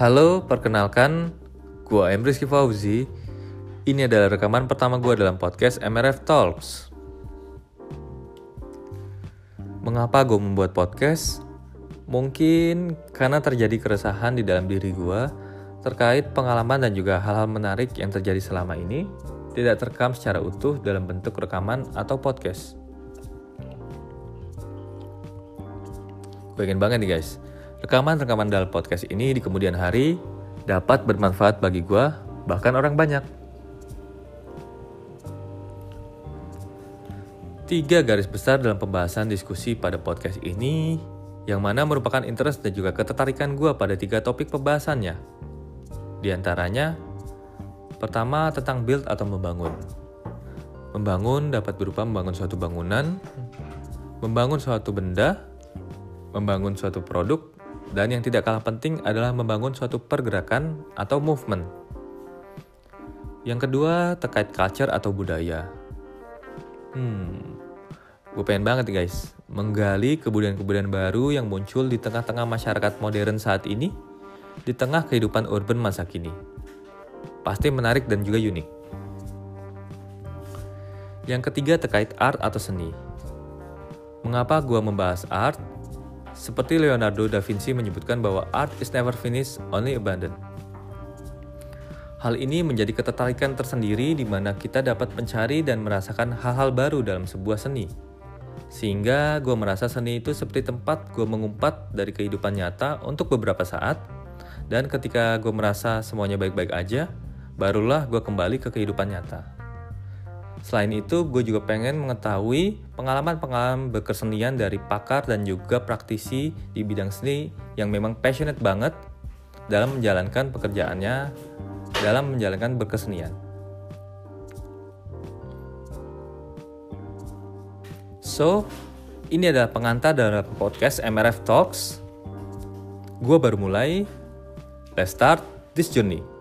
Halo, perkenalkan, gua M. Fauzi. Ini adalah rekaman pertama gua dalam podcast MRF Talks. Mengapa gue membuat podcast? Mungkin karena terjadi keresahan di dalam diri gua terkait pengalaman dan juga hal-hal menarik yang terjadi selama ini tidak terekam secara utuh dalam bentuk rekaman atau podcast. Gue ingin banget nih guys, Rekaman-rekaman dalam podcast ini di kemudian hari dapat bermanfaat bagi gue, bahkan orang banyak. Tiga garis besar dalam pembahasan diskusi pada podcast ini, yang mana merupakan interest dan juga ketertarikan gue pada tiga topik pembahasannya. Di antaranya, pertama tentang build atau membangun. Membangun dapat berupa membangun suatu bangunan, membangun suatu benda, membangun suatu produk, dan yang tidak kalah penting adalah membangun suatu pergerakan atau movement. Yang kedua, terkait culture atau budaya. Hmm, gue pengen banget guys, menggali kebudayaan-kebudayaan baru yang muncul di tengah-tengah masyarakat modern saat ini, di tengah kehidupan urban masa kini. Pasti menarik dan juga unik. Yang ketiga terkait art atau seni. Mengapa gue membahas art? Seperti Leonardo da Vinci menyebutkan bahwa art is never finished, only abandoned. Hal ini menjadi ketertarikan tersendiri di mana kita dapat mencari dan merasakan hal-hal baru dalam sebuah seni. Sehingga gue merasa seni itu seperti tempat gue mengumpat dari kehidupan nyata untuk beberapa saat, dan ketika gue merasa semuanya baik-baik aja, barulah gue kembali ke kehidupan nyata. Selain itu, gue juga pengen mengetahui pengalaman-pengalaman berkesenian dari pakar dan juga praktisi di bidang seni yang memang passionate banget dalam menjalankan pekerjaannya, dalam menjalankan berkesenian. So, ini adalah pengantar dalam podcast MRF Talks. Gue baru mulai. Let's start this journey.